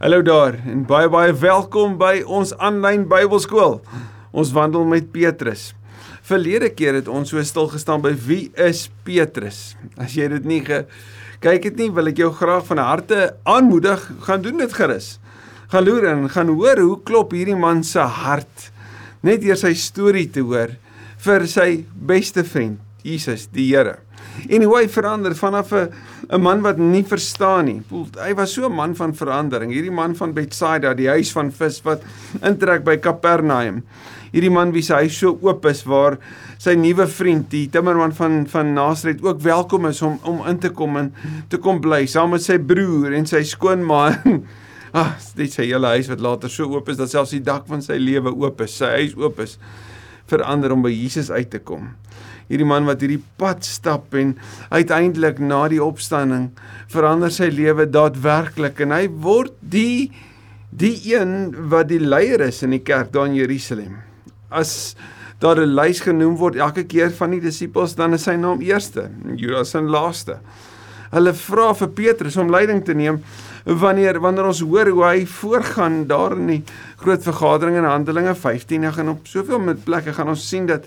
Hallo daar en baie baie welkom by ons aanlyn Bybelskool. Ons wandel met Petrus. Verlede keer het ons so stil gestaan by wie is Petrus? As jy dit nie kyk het nie, wil ek jou graag van harte aanmoedig, gaan doen dit gerus. Gaan loer en gaan hoor hoe klop hierdie man se hart net deur sy storie te hoor vir sy beste vriend, Jesus die Here. Hy verander vanaf 'n 'n man wat nie verstaan nie. Hy was so 'n man van verandering. Hierdie man van Bethsaida, die huis van vis wat intrek by Kapernaum. Hierdie man wie se huis so oop is waar sy nuwe vriend, die timmerman van van Nasaret ook welkom is om om in te kom en te kom bly saam met sy broer en sy skoonma. Ah, dit sê hele huis wat later so oop is dat selfs die dak van sy lewe oop is. Sy huis oop is verander om by Jesus uit te kom hierdie man wat hierdie pad stap en uiteindelik na die opstanding verander sy lewe daadwerklik en hy word die die een wat die leier is in die kerk daar in Jerusalem. As daar 'n lys genoem word elke keer van die disippels, dan is sy naam eerste, Judas in laaste. Hulle vra vir Petrus om leiding te neem wanneer wanneer ons hoor hoe hy voorgaan daar in die groot vergadering in Handelinge 15 en op soveel met plekke gaan ons sien dat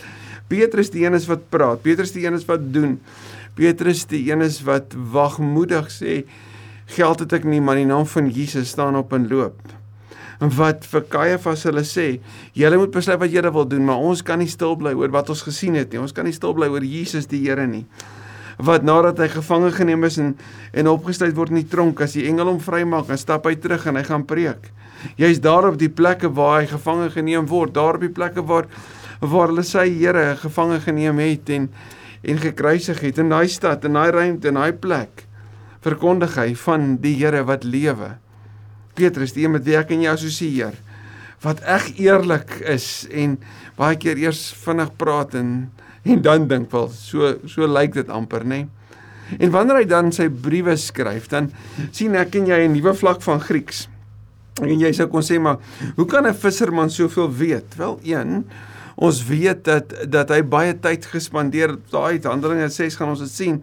Petrus die een is wat praat, Petrus die een is wat doen. Petrus die een is wat wagmoedig sê geld het ek nie, maar die naam van Jesus staan op en loop. En wat vir Kajafas hulle sê, julle moet besluit wat julle wil doen, maar ons kan nie stil bly oor wat ons gesien het nie. Ons kan nie stil bly oor Jesus die Here nie. Wat nadat hy gevange geneem is en en opgesluit word in die tronk, as die engel hom vrymaak, dan stap hy terug en hy gaan preek. Jy's daar op die plekke waar hy gevange geneem word, daar op die plekke waar waar hulle sy Here gevange geneem het en en gekruisig het in daai stad en daai ruimte en daai plek verkondig hy van die Here wat lewe. Petrus, die een met wie ek en jy assosieer, wat eg eerlik is en baie keer eers vinnig praat en en dan dink wel so so lyk dit amper nê. En wanneer hy dan sy briewe skryf, dan sien ek en jy 'n nuwe vlak van Grieks. En jy sou kon sê maar, hoe kan 'n visserman soveel weet? Wel, een Ons weet dat dat hy baie tyd gespandeer het daai Handelinge 6 gaan ons dit sien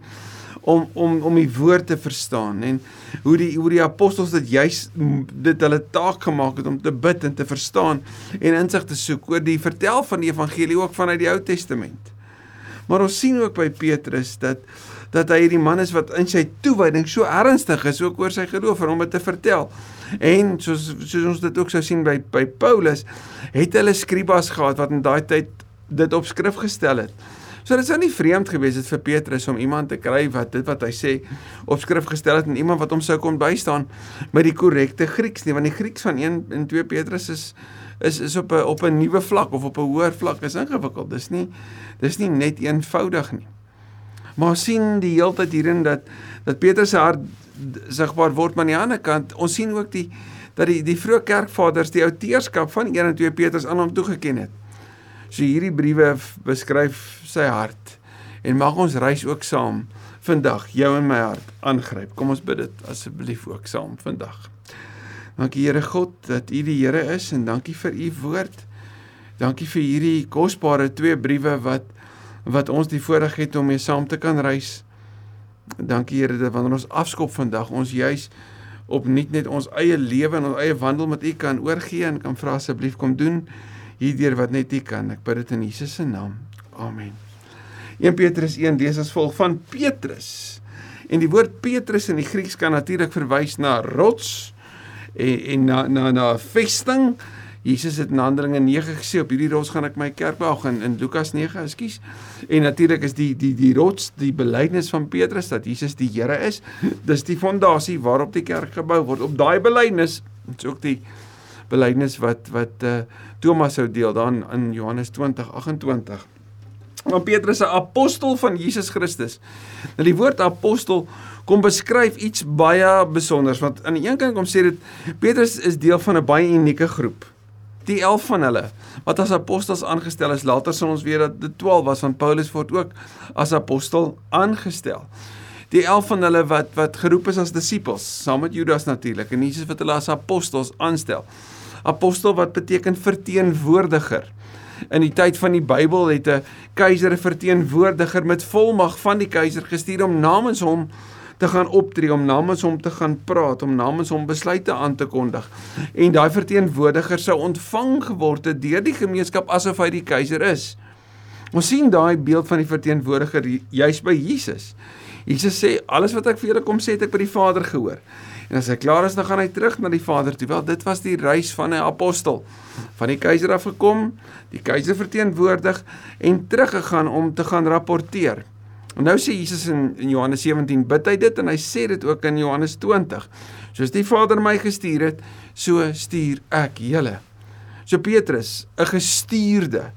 om om om die woord te verstaan en hoe die hoe die apostels dit juis dit hulle taak gemaak het om te bid en te verstaan en insig te soek oor die vertel van die evangelie ook vanuit die Ou Testament. Maar ons sien ook by Petrus dat dat hy hierdie man is wat in sy toewyding so ernstig is ook oor sy geloof en om dit te vertel. En soos soos ons dit ook sou sien by by Paulus, het hulle skribas gehad wat in daai tyd dit op skrif gestel het. So dit sou nie vreemd gewees het vir Petrus om iemand te kry wat dit wat hy sê op skrif gestel het en iemand wat hom sou kon bystaan met die korrekte Grieks nie, want die Grieks van 1 en 2 Petrus is is is op 'n op 'n nuwe vlak of op 'n hoër vlak is ingewikkeld. Dis nie dis nie net eenvoudig nie. Maar sien die hele tyd hierin dat dat Petrus se hart sigbaar word maar aan die ander kant ons sien ook die dat die die vroeë kerkvaders die outeurskap van 1 en 2 Petrus aan hom toegeken het. So hierdie briewe beskryf sy hart en mag ons reis ook saam vandag jou en my hart aangryp. Kom ons bid dit asseblief ook saam vandag. Dankie Here God dat U die Here is en dankie vir U woord. Dankie vir hierdie kosbare twee briewe wat wat ons die voorreg het om mee saam te kan reis. Dankie Here dat wanneer ons afskop vandag ons juis opnuut net ons eie lewe en ons eie wandel met U kan oorgee en kan vra asseblief kom doen hierdeur wat net U kan. Ek bid dit in Jesus se naam. Amen. 1 Petrus 1 lees as volg van Petrus. En die woord Petrus in die Grieks kan natuurlik verwys na rots en en na na na vesting Jesus het in Handelinge 9 gesê op hierdie rots gaan ek my kerk bou in in Lukas 9, ekskuus. En natuurlik is die die die rots die belydenis van Petrus dat Jesus die Here is. Dis die fondasie waarop die kerk gebou word. Op daai belydenis is ook die belydenis wat wat uh, Thomas sou deel dan in Johannes 20:28. Want Petrus is 'n apostel van Jesus Christus. Nou die woord apostel kom beskryf iets baie besonders want aan die een kant kom sê dit Petrus is deel van 'n baie unieke groep die 11 van hulle wat as apostels aangestel is. Later sal ons weet dat dit 12 was van Paulus word ook as apostel aangestel. Die 11 van hulle wat wat geroep is as disippels, saam met Judas natuurlik en Jesus wat hulle as apostels aanstel. Apostel wat beteken verteenwoordiger. In die tyd van die Bybel het 'n keiser 'n verteenwoordiger met volmag van die keiser gestuur om namens hom te gaan optree, om namens hom te gaan praat, om namens hom besluite aan te kondig. En daai verteenwoordiger sou ontvang geword het deur die gemeenskap asof hy die keiser is. Ons sien daai beeld van die verteenwoordiger juis by Jesus. Jesus sê alles wat ek vir julle kom sê het ek by die Vader gehoor. En as hy klaar is, dan gaan hy terug na die Vader toe. Wel, dit was die reis van 'n apostel. Van die keiser af gekom, die keiser verteenwoordig en teruggegaan om te gaan rapporteer. En nou sê Jesus in, in Johannes 17 bid hy dit en hy sê dit ook in Johannes 20. Soos die Vader my gestuur het, so stuur ek julle. So Petrus, 'n gestuurde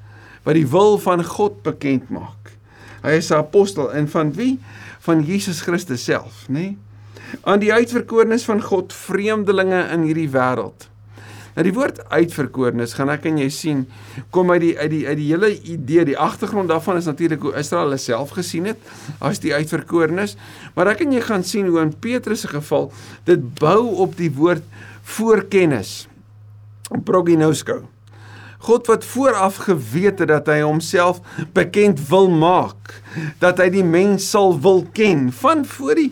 wat die wil van God bekend maak. Hy is 'n apostel en van wie? Van Jesus Christus self, nê? Nee? aan die uitverkorenes van God, vreemdelinge in hierdie wêreld. Nou die woord uitverkorenes gaan ek en jy sien kom uit die uit die uit die hele idee, die agtergrond daarvan is natuurlik hoe Israel hulle self gesien het as die uitverkorenes, maar ek en jy gaan sien hoe in Petrus se geval dit bou op die woord voorkennis. Prognosco. God wat vooraf geweet het dat hy homself bekend wil maak, dat hy die mens sal wil ken van voor die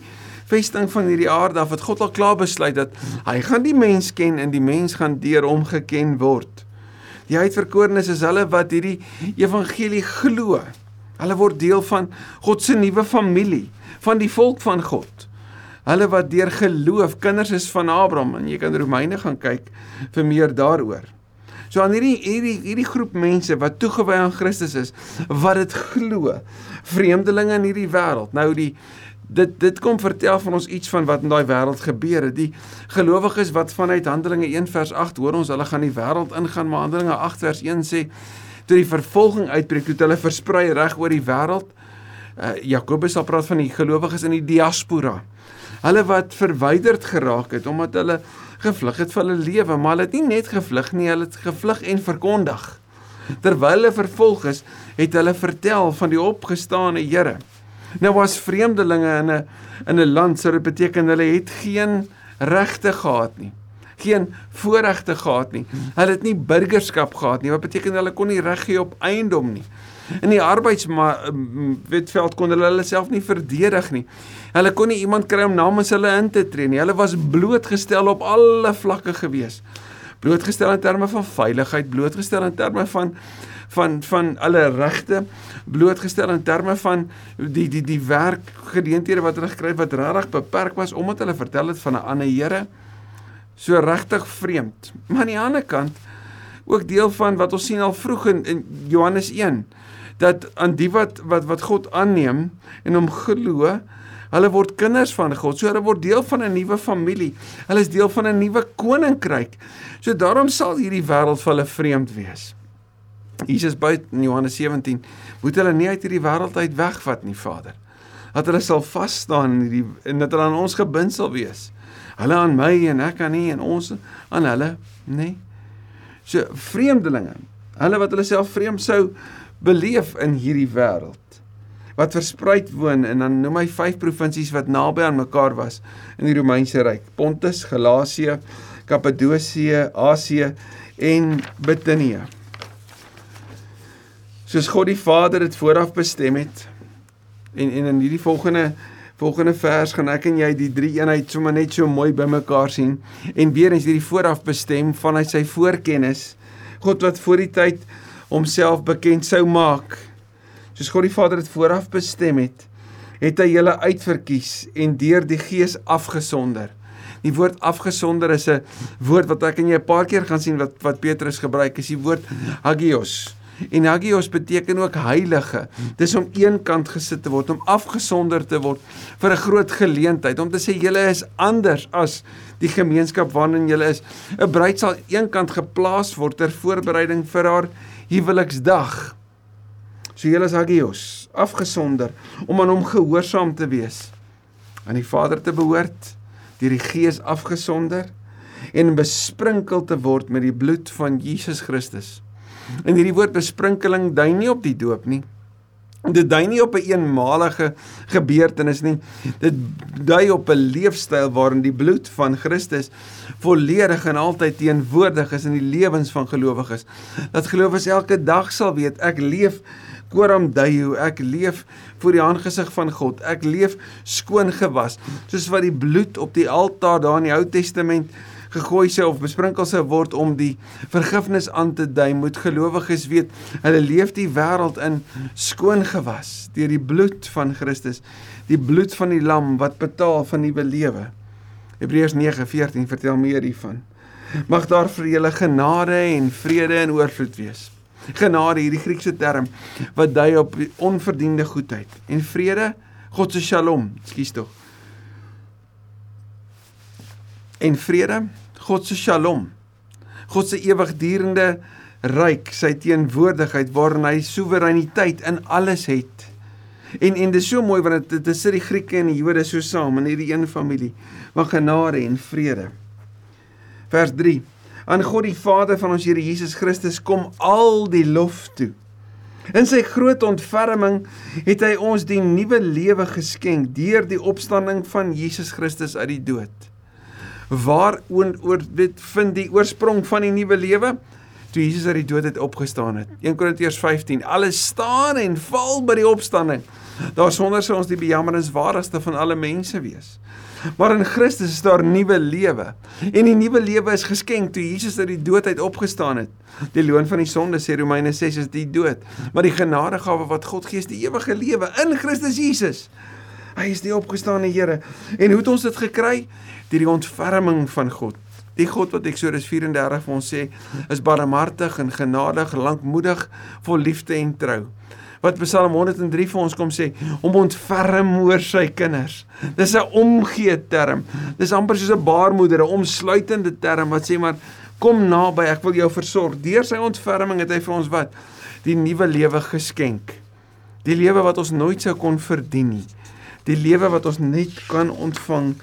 vesting van hierdie aarde af het God al klaar besluit dat hy gaan die mens ken en die mens gaan deur hom geken word. Die uitverkorenes is hulle wat hierdie evangelie glo. Hulle word deel van God se nuwe familie, van die volk van God. Hulle wat deur geloof kinders is van Abraham en jy kan Romeine gaan kyk vir meer daaroor. So aan hierdie hierdie hierdie groep mense wat toegewy aan Christus is, wat dit glo, vreemdelinge in hierdie wêreld. Nou die dit dit kom vertel van ons iets van wat in daai wêreld gebeur het. Die gelowiges wat vanuit Handelinge 1 vers 8 hoor ons hulle gaan die wêreld ingaan, maar Handelinge 8 vers 1 sê toe die vervolging uitbreek, toe hulle versprei reg oor die wêreld. Uh, Jakobus sal praat van die gelowiges in die diaspora. Hulle wat verwyderd geraak het omdat hulle gevlug het vir hulle lewe, maar hulle het nie net gevlug nie, hulle het gevlug en verkondig. Terwyl hulle vervolg is, het hulle vertel van die opgestane Here. Nou was vreemdelinge in 'n in 'n land sou dit beteken hulle het geen regte gehad nie. Geen voorregte gehad nie. Hulle het nie burgerskap gehad nie. Wat beteken hulle kon nie reg gee op eiendom nie. In die arbeidswetveld kon hulle hulle self nie verdedig nie. Hulle kon nie iemand kry om namens hulle in te tree nie. Hulle was blootgestel op alle vlakke gewees. Blootgestel in terme van veiligheid, blootgestel in terme van van van alle regte blootgestel in terme van die die die werkgeleenthede wat hulle gekry het wat regtig beperk was omdat hulle vertel het van 'n ander Here so regtig vreemd. Maar aan die ander kant ook deel van wat ons sien al vroeg in, in Johannes 1 dat aan die wat wat wat God aanneem en hom glo Hulle word kinders van God. So hulle word deel van 'n nuwe familie. Hulle is deel van 'n nuwe koninkryk. So daarom sal hierdie wêreld vir hulle vreemd wees. Jesus buite in Johannes 17 moet hulle nie uit hierdie wêreld uit wegvat nie, Vader. Dat hulle sal vas staan in hierdie en dat hulle aan ons gebind sal wees. Hulle aan my en ek aan U en ons aan hulle, nê? Nee. So vreemdelinge, hulle wat hulle self vreemd sou beleef in hierdie wêreld wat verspreid woon en dan noem hy vyf provinsies wat naby aan mekaar was in die Romeinse ryk: Pontus, Galasië, Kappadosie, Asië en Bithynië soos God die Vader dit vooraf bestem het. En en in hierdie volgende volgende vers gaan ek en jy die drie eenheid sommer net so mooi bymekaar sien en weer eens hierdie vooraf bestem vanuit sy voorkennis. God wat voor die tyd homself bekend sou maak. Soos God die Vader dit vooraf bestem het, het hy julle uitverkies en deur die Gees afgesonder. Die woord afgesonder is 'n woord wat ek en jy 'n paar keer gaan sien wat wat Petrus gebruik, is die woord hagios. En hagios beteken ook heilige. Dis om eenkant gesit te word, om afgesonder te word vir 'n groot geleentheid, om te sê julle is anders as die gemeenskap waarin julle is. 'n Bruid sal eenkant geplaas word ter voorbereiding vir haar huweliksdag. So julle is hagios, afgesonder om aan hom gehoorsaam te wees, aan die Vader te behoort, deur die Gees afgesonder en besprinkel te word met die bloed van Jesus Christus. En hierdie woord besprinkeling dui nie op die doop nie. Dit dui nie op 'n een eenmalige gebeurtenis nie. Dit dui op 'n leefstyl waarin die bloed van Christus volledig en altyd teenwoordig is in die lewens van gelowiges. Dat gelowiges elke dag sal weet ek leef Coram Deo, ek leef voor die aangesig van God. Ek leef skoon gewas, soos wat die bloed op die altaar daar in die Ou Testament gegooi sou of besprinkel sou word om die vergifnis aan te dui, moet gelowiges weet, hulle leef die wêreld in skoon gewas deur die bloed van Christus, die bloed van die lam wat betaal vir nuwe lewe. Hebreërs 9:14 vertel meer hiervan. Mag daar vir julle genade en vrede en oorvloed wees. Genade, hierdie Griekse term wat dui op onverdiende goedheid en vrede, God se Shalom, ekskuus tog. En vrede, God se Shalom. God se ewigdurende ryk, sy teenwoordigheid waarin hy soewereiniteit in alles het. En en dis so mooi want dit dit sit die Grieke en die Jode so saam in hierdie een familie van genade en vrede. Vers 3. Aan God die Vader van ons Here Jesus Christus kom al die lof toe. In sy groot ontferming het hy ons die nuwe lewe geskenk deur die opstanding van Jesus Christus uit die dood. Waar oor dit vind die oorsprong van die nuwe lewe? toe Jesus uit die dood het opgestaan het. 1 Korintiërs 15. Alles staan en val by die opstanding. Daarsonder sou ons die bejammerenswaardigste van alle mense wees. Maar in Christus is daar nuwe lewe. En die nuwe lewe is geskenk toe Jesus uit die dood uit opgestaan het. Die loon van die sonde sê Romeine 6 is die dood, maar die genadegawe wat God gee is die ewige lewe in Christus Jesus. Hy is die opgestane Here. En hoe het ons dit gekry? Deur die ontferming van God. Die God wat Eksodus 34 vir ons sê, is barmhartig en genadig, lankmoedig, vol liefde en trou. Wat Psalm 103 vir ons kom sê, om ontferm oor sy kinders. Dis 'n omgee term. Dis amper soos 'n baarmoeder, 'n omsluitende term wat sê maar kom naby, ek wil jou versorg. Deur sy ontferming het hy vir ons wat die nuwe lewe geskenk. Die lewe wat ons nooit sou kon verdien nie. Die lewe wat ons net kan ontvang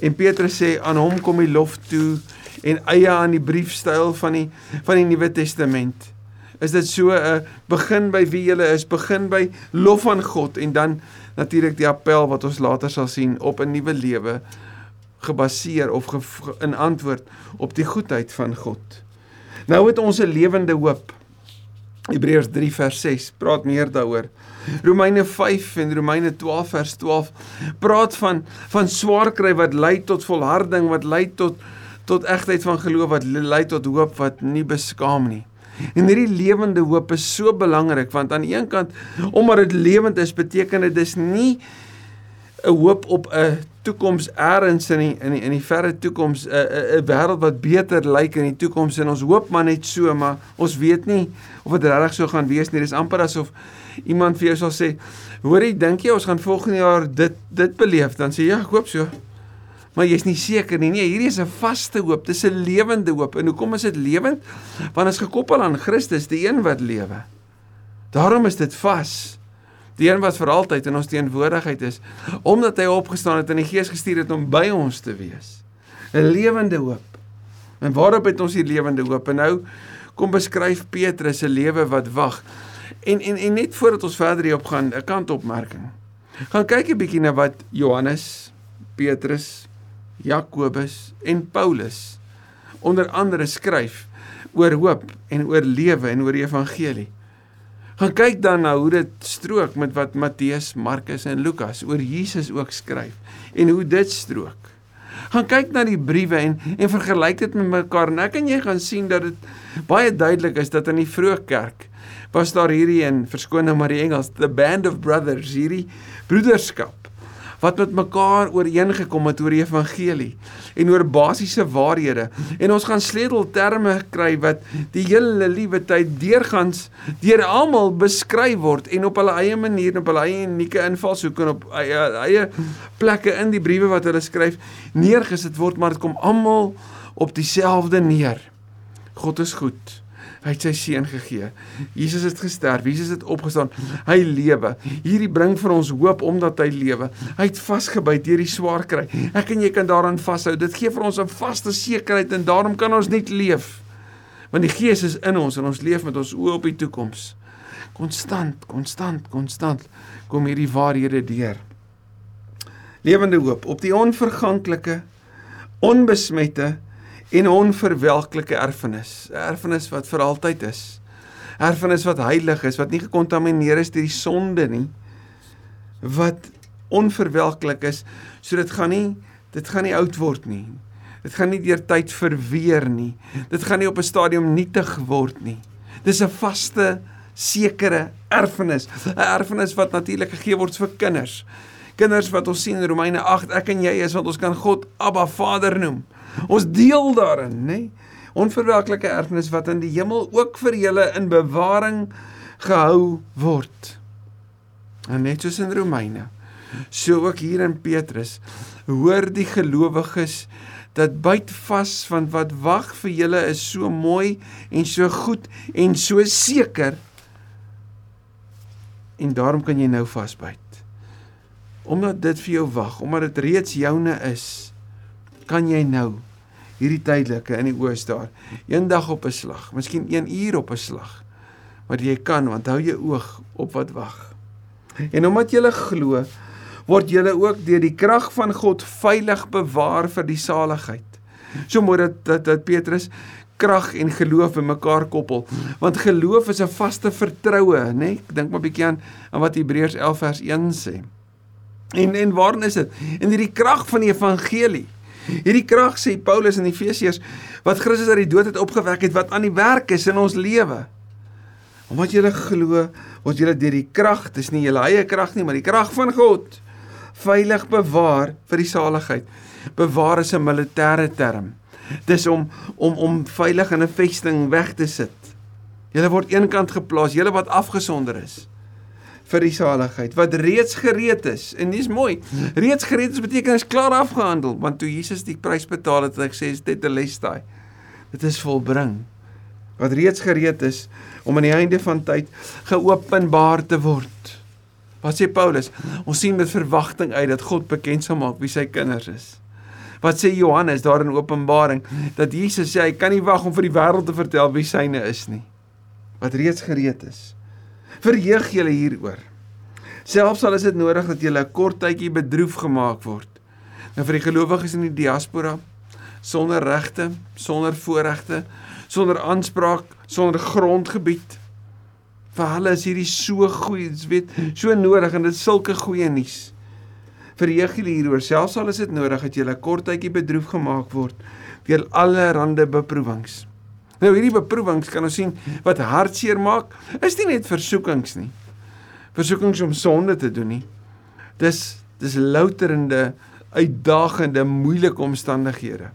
En Petrus sê aan hom kom die lof toe en eie aan die briefstyl van die van die Nuwe Testament. Is dit so 'n begin by wie jy is, begin by lof aan God en dan natuurlik die appel wat ons later sal sien op 'n nuwe lewe gebaseer of ge, in antwoord op die goedheid van God. Nou het ons 'n lewende hoop. Hebreërs 3 vers 6 praat meer daaroor. Romeine 5 en Romeine 12 vers 12 praat van van swaar kry wat lei tot volharding, wat lei tot tot egtheid van geloof, wat lei tot hoop wat nie beskaam nie. En hierdie lewende hoop is so belangrik want aan die een kant omdat dit lewend is, beteken dit dis nie 'n hoop op 'n toekoms eers in die in die in die verre toekoms 'n 'n wêreld wat beter lyk in die toekoms en ons hoop maar net so maar ons weet nie of dit regtig so gaan wees nie dis amper asof iemand vir jou sal sê, "Hoorie, dink jy ons gaan volgende jaar dit dit beleef?" Dan sê jy, "Ja, ek hoop so." Maar jy's nie seker nie. Nee, hierdie is 'n vaste hoop. Dis 'n lewende hoop. En hoekom is dit lewend? Want dit is gekoppel aan Christus, die een wat lewe. Daarom is dit vas. Die een wat vir altyd in ons teenwoordigheid is, omdat hy opgestaan het en die Gees gestuur het om by ons te wees. 'n Lewende hoop. En waarop het ons hier lewende hoop? En nou kom beskryf Petrus se lewe wat wag. En en en net voordat ons verder hierop gaan, 'n kantopmerking. Gaan kyk 'n bietjie na wat Johannes, Petrus, Jakobus en Paulus onder andere skryf oor hoop en oor lewe en oor die evangelie. Gaan kyk dan na hoe dit strook met wat Matteus, Markus en Lukas oor Jesus ook skryf en hoe dit strook. Gaan kyk na die briewe en en vergelyk dit met mekaar en ek en jy gaan sien dat dit baie duidelik is dat in die vroeë kerk was daar hierdie in verskoon nou maar die Engels the band of brothers hierdie broederskap wat met mekaar ooreengekom het oor die evangelie en oor basiese waarhede. En ons gaan sleutelterme kry wat die hele liewe tyd deurgangs deur almal beskryf word en op hulle eie manier op hulle eie unieke invalshoek en op eie, eie plekke in die briewe wat hulle skryf neergesit word maar dit kom almal op dieselfde neer. God is goed Hy het sy seun gegee. Jesus het gesterf, Jesus het opgestaan. Hy lewe. Hierdie bring vir ons hoop omdat hy lewe. Hy het vasgebyt deur die swaar kry. Ek en jy kan daaraan vashou. Dit gee vir ons 'n vaste sekerheid en daarom kan ons net leef. Want die Gees is in ons en ons leef met ons oë op die toekoms. Konstant, konstant, konstant kom hierdie waarhede deur. Lewende hoop op die onverganklike, onbesmette en onverwelklike erfenis, 'n erfenis wat vir altyd is. Erfenis wat heilig is, wat nie gekontamineer is deur die sonde nie. Wat onverwelklik is, so dit gaan nie dit gaan nie oud word nie. Dit gaan nie deur tyd verweer nie. Dit gaan nie op 'n stadium nietig word nie. Dis 'n vaste sekere erfenis, 'n erfenis wat natuurlik gegee word vir kinders. Kinders wat ons sien in Romeine 8, ek en jy is wat ons kan God Abba Vader noem. Ons deel daarin, nê? Nee? Onverwelklike erfenis wat in die hemel ook vir julle in bewaring gehou word. En net soos in Romeine, so ook hier in Petrus, hoor die gelowiges dat byt vas van wat wag vir julle is so mooi en so goed en so seker. En daarom kan jy nou vasbyt omdat dit vir jou wag, omdat dit reeds joune is, kan jy nou hierdie tydelike in die oë staar. Eendag op 'n slag, miskien 1 uur op 'n slag. Maar jy kan, want hou jou oog op wat wag. En omdat jy glo, word jy ook deur die krag van God veilig bewaar vir die saligheid. So moet dit dat, dat Petrus krag en geloof in mekaar koppel want geloof is 'n vaste vertroue nê nee? ek dink maar bietjie aan aan wat Hebreërs 11 vers 1 sê En en waarin is dit? In hierdie krag van die evangelie. Hierdie krag sê Paulus in Efesiërs wat Christus uit die dood het opgewek het wat aan die werk is in ons lewe. Omdat jy glo, word jy deur die krag, dis nie jou eie krag nie, maar die krag van God veilig bewaar vir die saligheid. Bewaar is 'n militêre term. Dis om om om veilig in 'n vesting weg te sit. Jy word eenkant geplaas, jy wat afgesonder is vir die saligheid wat reeds gereed is. En dis mooi. Reeds gereed is beteken is klaar afgehandel, want toe Jesus die prys betaal het, het hy gesê dit is lesdaai. Dit is volbring. Wat reeds gereed is om aan die einde van tyd geopenbaar te word. Wat sê Paulus? Ons sien met verwagting uit dat God bekend sal maak wie sy kinders is. Wat sê Johannes daar in Openbaring dat Jesus sê hy kan nie wag om vir die wêreld te vertel wie syne is nie. Wat reeds gereed is verheug julle hieroor. Selfs al is dit nodig dat julle 'n kort tydjie bedroef gemaak word. Nou vir die gelowiges in die diaspora sonder regte, sonder voorregte, sonder aanspraak, sonder grondgebied. Vir hulle is hierdie so goed, weet, so nodig en dit sulke goeie nuus. Verheug julle hieroor, selfs al is dit nodig dat julle 'n kort tydjie bedroef gemaak word deur allerlei beproewings. Nou hierdie beproewings kan ons sien wat hartseer maak, is nie net versoekings nie. Versoekings om sonde te doen nie. Dis dis louterende, uitdagende, moeilike omstandighede.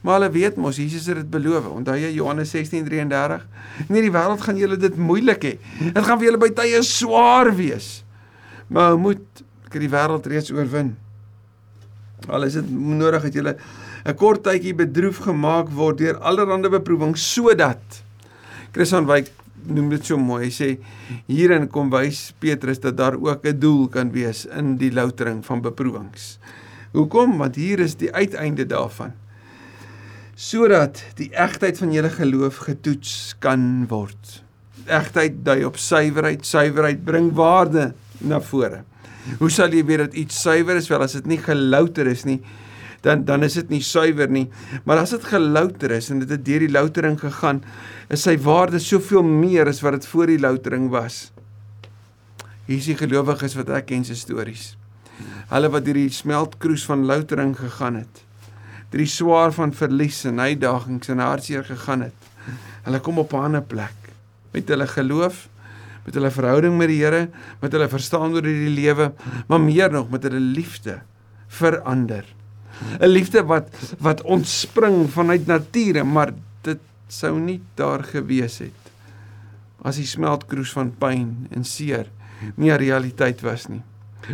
Maar hulle weet mos Jesus het dit beloof. Onthou jy Johannes 16:33? In hierdie wêreld gaan julle dit moeilik hê. Dit gaan vir julle by tye swaar wees. Maar moet ek die wêreld reeds oorwin. Al is dit nodig dat julle 'n kort tydjie bedroef gemaak word deur allerlei beproewings sodat Christian Wyk noem dit so mooi. Hy sê hierin kom wys Petrus dat daar ook 'n doel kan wees in die loutering van beproewings. Hoekom? Want hier is die uiteinde daarvan. Sodat die egtheid van julle geloof getoets kan word. Egtheid dui op suiwerheid, suiwerheid bring waarde na vore. Hoe sal jy weet dat iets suiwer is wel as dit nie gelouter is nie? Dan dan is dit nie suiwer nie. Maar as dit gelouter is en dit het deur die loutering gegaan, is sy waarde soveel meer as wat dit voor die loutering was. Hier is die gelowiges wat ek ken se stories. Hulle wat deur die smeltkroes van loutering gegaan het. Deur die swaar van verlies en uitdagings en hartseer gegaan het. Hulle kom op 'n ander plek met hulle geloof met hulle verhouding met die Here, met hulle verstaan oor die lewe, maar meer nog met hulle liefde vir ander. 'n liefde wat wat ontspring vanuit nature, maar dit sou nie daar gewees het as die smeltkroes van pyn en seer nie 'n realiteit was nie.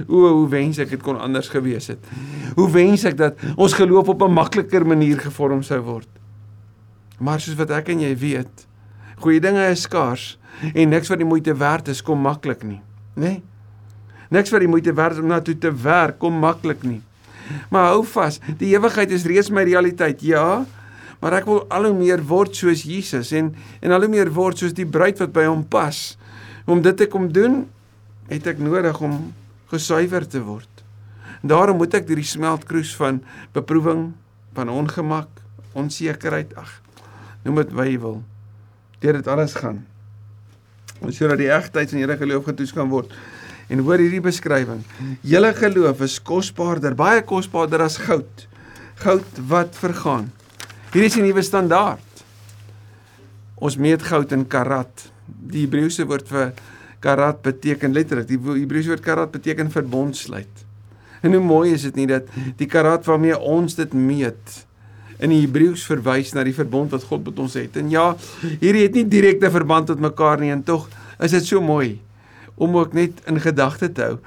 O, hoe wens ek dit kon anders gewees het. Hoe wens ek dat ons geloof op 'n makliker manier gevorm sou word. Maar soos wat ek en jy weet, goeie dinge is skaars en niks wat die moeite werd is kom maklik nie, nê? Nee? Niks wat die moeite werd om na toe te werk kom maklik nie. Maar hou vas, die ewigheid is reeds my realiteit. Ja, maar ek wil al hoe meer word soos Jesus en en al hoe meer word soos die bruid wat by hom pas. Om dit te kom doen, het ek nodig om gesuiwer te word. Daarom moet ek hierdie smeltkroes van beproewing, van ongemak, onsekerheid, ag, noem dit wat jy wil. Deur dit alles gaan. sodat die egtheid van julle geloof getoets kan word. En hoor hierdie beskrywing. Julle geloof is kosbaarder, baie kosbaarder as goud. Goud wat vergaan. Hier is die nuwe standaard. Ons meet goud in karat. Die Hebreëse woord vir karat beteken letterlik, die Hebreëse woord karat beteken verbondsluit. En hoe mooi is dit nie dat die karat waarmee ons dit meet in die Hebreëus verwys na die verbond wat God met ons het. En ja, hierdie het nie direkte verband met mekaar nie en tog is dit so mooi om ook net in gedagte te hou.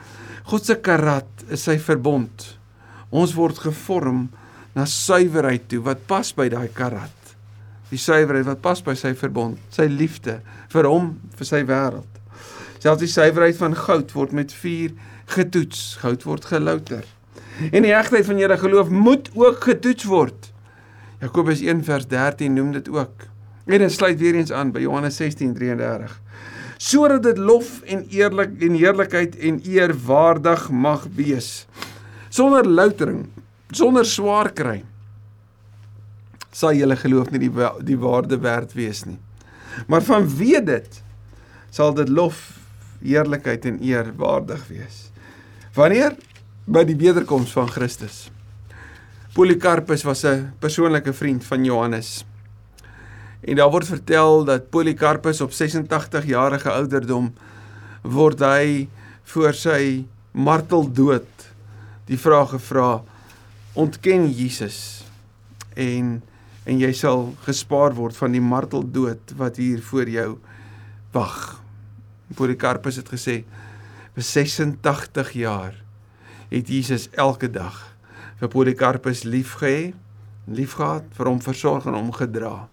God se karat is sy verbond. Ons word gevorm na suiwerheid toe wat pas by daai karat. Die suiwerheid wat pas by sy verbond, sy liefde vir hom, vir sy wêreld. Selfs die suiwerheid van goud word met vuur getoets. Goud word gelouter. En die egtheid van julle geloof moet ook getoets word. Jakobus 1 vers 13 noem dit ook. En dit sluit weer eens aan by Johannes 16:33 sodat dit lof en eerlik en heerlikheid en eer waardig mag wees. Sonder loutering sonder swaar kry sal julle geloof nie die die waarde werd wees nie. Maar vanweë dit sal dit lof heerlikheid en eer waardig wees. Wanneer? By die wederkoms van Christus. Polycarpus was 'n persoonlike vriend van Johannes En daar word vertel dat Polycarpus op 86 jarige ouderdom word hy voor sy marteldood die vraag gevra ontken Jesus en en jy sal gespaar word van die marteldood wat hier voor jou wag. Polycarpus het gesê vir 86 jaar het Jesus elke dag vir Polycarpus liefgehê, liefgehad, vir hom versorg en hom gedra.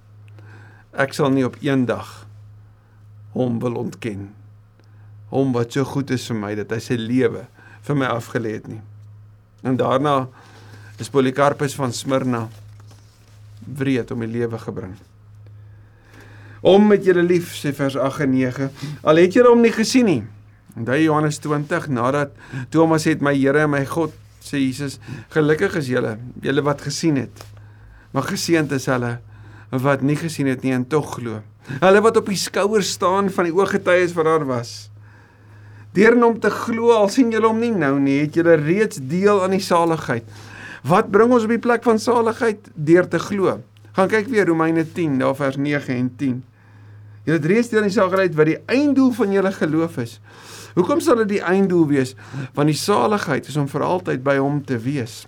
Ek sal nie op een dag hom wil ontken. Hom wat so goed is vir my dat hy sy lewe vir my afgelê het nie. En daarna is Polycarpus van Smyrna wreed om die lewe gebring. Om met julle lief sê vers 8 en 9. Al het julle hom nie gesien nie. Daai Johannes 20 nadat Thomas het my Here en my God sê Jesus, gelukkig is julle, julle wat gesien het. Maar geseënd is hulle wat nie gesien het nie en tog glo. Hulle wat op die skouers staan van die ooggetuies wat daar was. Deur om te glo al sien julle hom nie nou nie, het julle reeds deel aan die saligheid. Wat bring ons op die plek van saligheid? Deur te glo. Gaan kyk weer Romeine 10, daar vers 9 en 10. Julle het reeds deel aan die saligheid wat die einddoel van julle geloof is. Hoekom sal dit die einddoel wees? Want die saligheid is om vir altyd by hom te wees.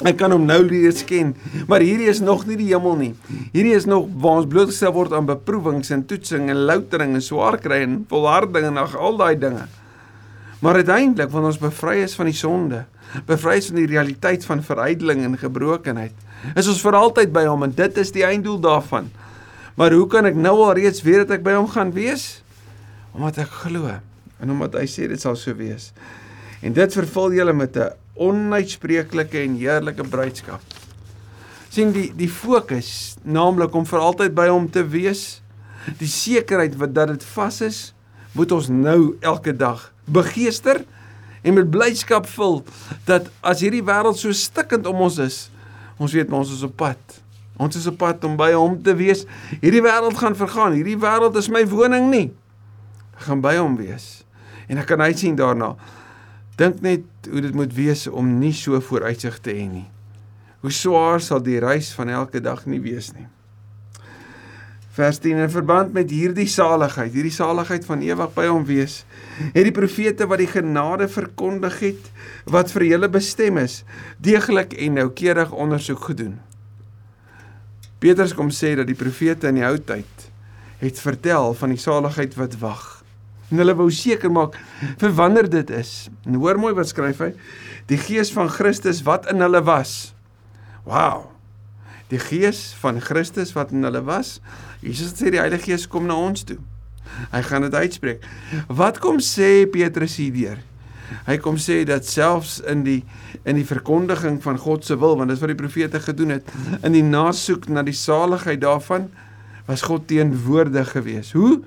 Ek kan hom nou leer ken, maar hierdie is nog nie die hemel nie. Hierdie is nog waar ons blootgestel word aan beproewings en toetsing en loutering en swaar kry en volharding en al daai dinge. Maar uiteindelik wanneer ons bevry is van die sonde, bevry is van die realiteit van verydeling en gebrokenheid, is ons vir altyd by hom en dit is die einddoel daarvan. Maar hoe kan ek nou al reeds weet dat ek by hom gaan wees? Omdat ek glo en omdat hy sê dit sal so wees. En dit vervul julle met 'n onuitspreeklike en heerlike bruidskap. sien die die fokus naamlik om vir altyd by hom te wees. Die sekerheid wat dat dit vas is, moet ons nou elke dag begeester en met blydskap vul dat as hierdie wêreld so stikkend om ons is, ons weet ons is op pad. Ons is op pad om by hom te wees. Hierdie wêreld gaan vergaan. Hierdie wêreld is my woning nie. Ek gaan by hom wees. En ek kan uitsien daarna. Dink net hoe dit moet wees om nie so vooruitsig te hê nie. Hoe swaar sal die reis van elke dag nie wees nie. Vers 10 in verband met hierdie saligheid, hierdie saligheid van ewig by hom wees, het die profete wat die genade verkondig het wat vir julle bestem is, deeglik en noukeurig ondersoek gedoen. Petrus kom sê dat die profete in die ou tyd het vertel van die saligheid wat wag en hulle wou seker maak vir wanneer dit is. En hoor mooi wat skryf hy: Die Gees van Christus wat in hulle was. Wow. Die Gees van Christus wat in hulle was. Jesus sê die Heilige Gees kom na ons toe. Hy gaan dit uitspreek. Wat kom sê Petrus hierdeur? Hy kom sê dat selfs in die in die verkondiging van God se wil, want dit is wat die profete gedoen het, in die nasoek na die saligheid daarvan was God teenwoordig geweest. Hoe?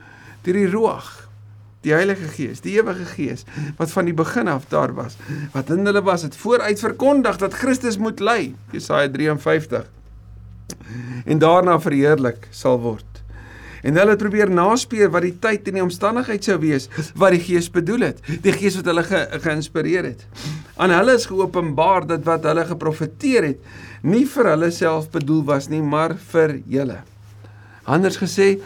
Deur die Ruach die Heilige Gees, die ewige Gees wat van die begin af daar was, wat in hulle was, het vooruit verkondig dat Christus moet ly, Jesaja 53. En daarna verheerlik sal word. En hulle het probeer naspeur wat die tyd en die omstandigheid sou wees wat die Gees bedoel het. Die Gees wat hulle ge, geïnspireer het. Aan hulle is geopenbaar dat wat hulle geprofeteer het nie vir hulle self bedoel was nie, maar vir julle. Anders gesê,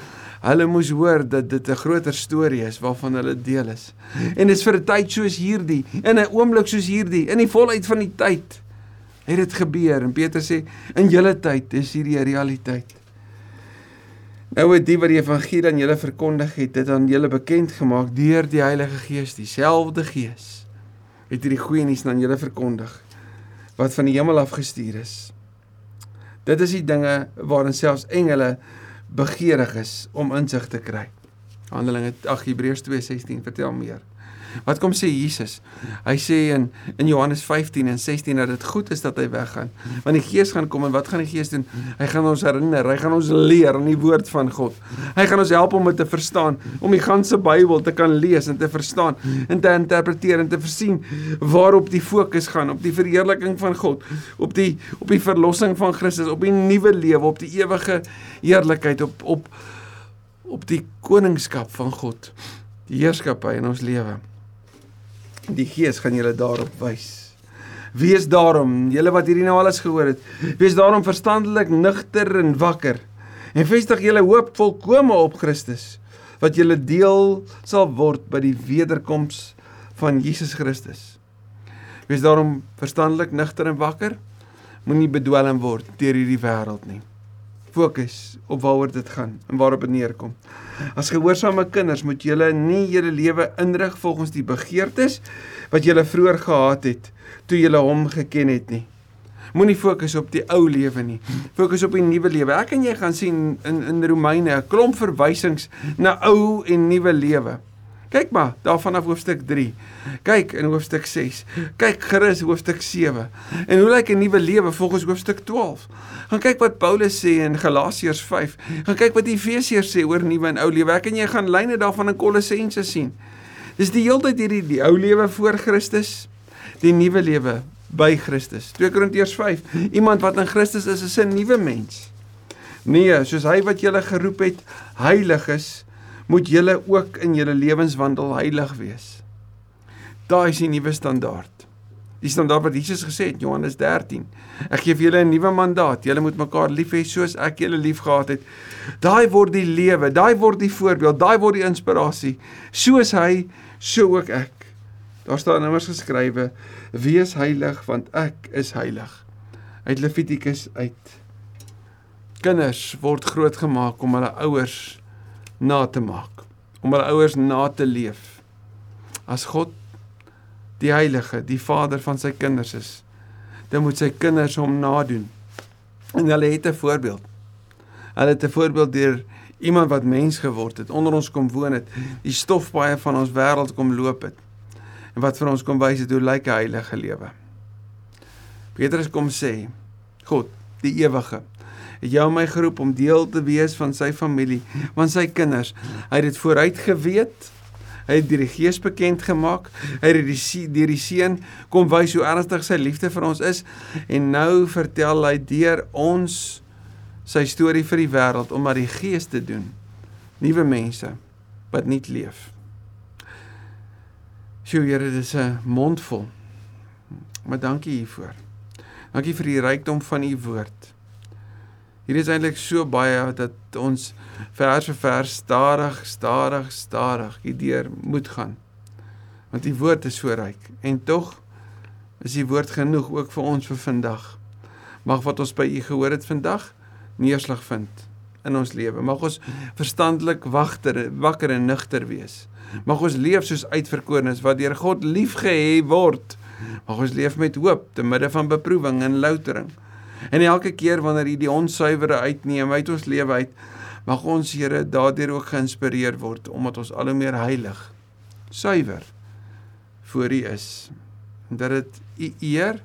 hulle moes hoor dat dit 'n groter storie is waarvan hulle deel is. En dit is vir 'n tyd soos hierdie, in 'n oomblik soos hierdie, in die volheid van die tyd het dit gebeur en Petrus sê in julle tyd is hierdie realiteit. Nou het die wat die evangelie aan julle verkondig het, dit aan julle bekend gemaak deur die Heilige Gees, dieselfde Gees het hierdie goeie nuus aan julle verkondig wat van die hemel af gestuur is. Dit is die dinge waarin selfs engele begeerig is om insig te kry. Handelinge 8 Hebreërs 2:16 vertel meer. Wat kom sê Jesus? Hy sê in in Johannes 15 en 16 dat dit goed is dat hy weggaan. Want die Gees gaan kom en wat gaan die Gees doen? Hy gaan ons herinner, hy gaan ons leer aan die woord van God. Hy gaan ons help om dit te verstaan, om die ganse Bybel te kan lees en te verstaan en te interpreteer en te versien waarop die fokus gaan, op die verheerliking van God, op die op die verlossing van Christus, op die nuwe lewe, op die ewige heerlikheid, op op op die koningskap van God, die heerskappy in ons lewe. Die Gees gaan julle daarop wys. Wees daarom, julle wat hierdie nou alles gehoor het, wees daarom verstandelik, nugter en wakker. En vestig julle hoop volkome op Christus, wat julle deel sal word by die wederkoms van Jesus Christus. Wees daarom verstandelik, nugter en wakker. Moenie bedwelm word deur hierdie wêreld nie. Fokus op waaroor dit gaan en waarop dit neerkom. As gehoorsame kinders moet julle nie julle lewe inrig volgens die begeertes wat julle vroeër gehad het toe julle hom geken het nie. Moenie fokus op die ou lewe nie. Fokus op die nuwe lewe. Ek en jy gaan sien in in Romeine 'n klomp verwysings na ou en nuwe lewe. Kyk maar, daar vanaf hoofstuk 3. Kyk in hoofstuk 6. Kyk gerus hoofstuk 7. En hoe lyk 'n nuwe lewe volgens hoofstuk 12? Gaan kyk wat Paulus sê in Galasiërs 5. Gaan kyk wat Efesiërs sê oor nuwe en ou lewe. Ek en jy gaan lyne daarvan in Kolossense sien. Dis die hele tyd hierdie die ou lewe voor Christus, die nuwe lewe by Christus. 2 Korintiërs 5. Iemand wat in Christus is, is 'n nuwe mens. Nee, soos hy wat julle geroep het, heilig is, moet julle ook in julle lewenswandel heilig wees. Daai is die nuwe standaard. Die standaard wat Jesus gesê het Johannes 13. Ek gee vir julle 'n nuwe mandaat. Julle moet mekaar lief hê soos ek julle liefgehad het. Daai word die lewe, daai word die voorbeeld, daai word die inspirasie. Soos hy, so ook ek. Daar staan immers geskrywe: Wees heilig want ek is heilig. Uit Levitikus uit. Kinders word grootgemaak om hulle ouers na te maak, om hulle ouers na te leef. As God die heilige, die vader van sy kinders is, dan moet sy kinders hom nadoen. En hulle het 'n voorbeeld. Hulle het 'n voorbeeld deur iemand wat mens geword het, onder ons kom woon het, die stofpaaie van ons wêreld kom loop het. En wat vir ons kom wys het hoe lyk 'n heilige lewe. Petrus kom sê, God, die ewige, jou my geroep om deel te wees van sy familie, van sy kinders. Hy het dit vooruit geweet. Hy het die Gees bekend gemaak. Hy het die deur die seun kom wys hoe ernstig sy liefde vir ons is en nou vertel hy deur ons sy storie vir die wêreld om maar die Gees te doen. Nuwe mense wat nie leef. Sjoe, Here, dis 'n mondvol. Maar dankie hiervoor. Dankie vir die rykdom van u woord. Hier is eintlik so baie dat ons vers vir vers stadig, stadig, stadig hierdeur moet gaan. Want die woord is so ryk en tog is die woord genoeg ook vir ons vir vandag. Mag wat ons by u gehoor het vandag neerslag vind in ons lewe. Mag ons verstandelik wagter, wakker en nugter wees. Mag ons leef soos uitverkorenes wat deur God liefgehê word. Mag ons leef met hoop te midde van beproewing en loutering. En elke keer wanneer U die onsuiwere uitneem uit ons lewe uit, mag ons Here daardeur ook geïnspireer word omdat ons al hoe meer heilig, suiwer voor U is. En dat dit U eer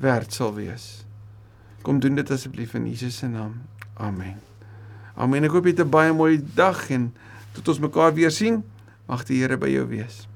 werd sal wees. Kom doen dit asseblief in Jesus se naam. Amen. Amen. Ek hoop jy het 'n baie mooi dag en tot ons mekaar weer sien. Mag die Here by jou wees.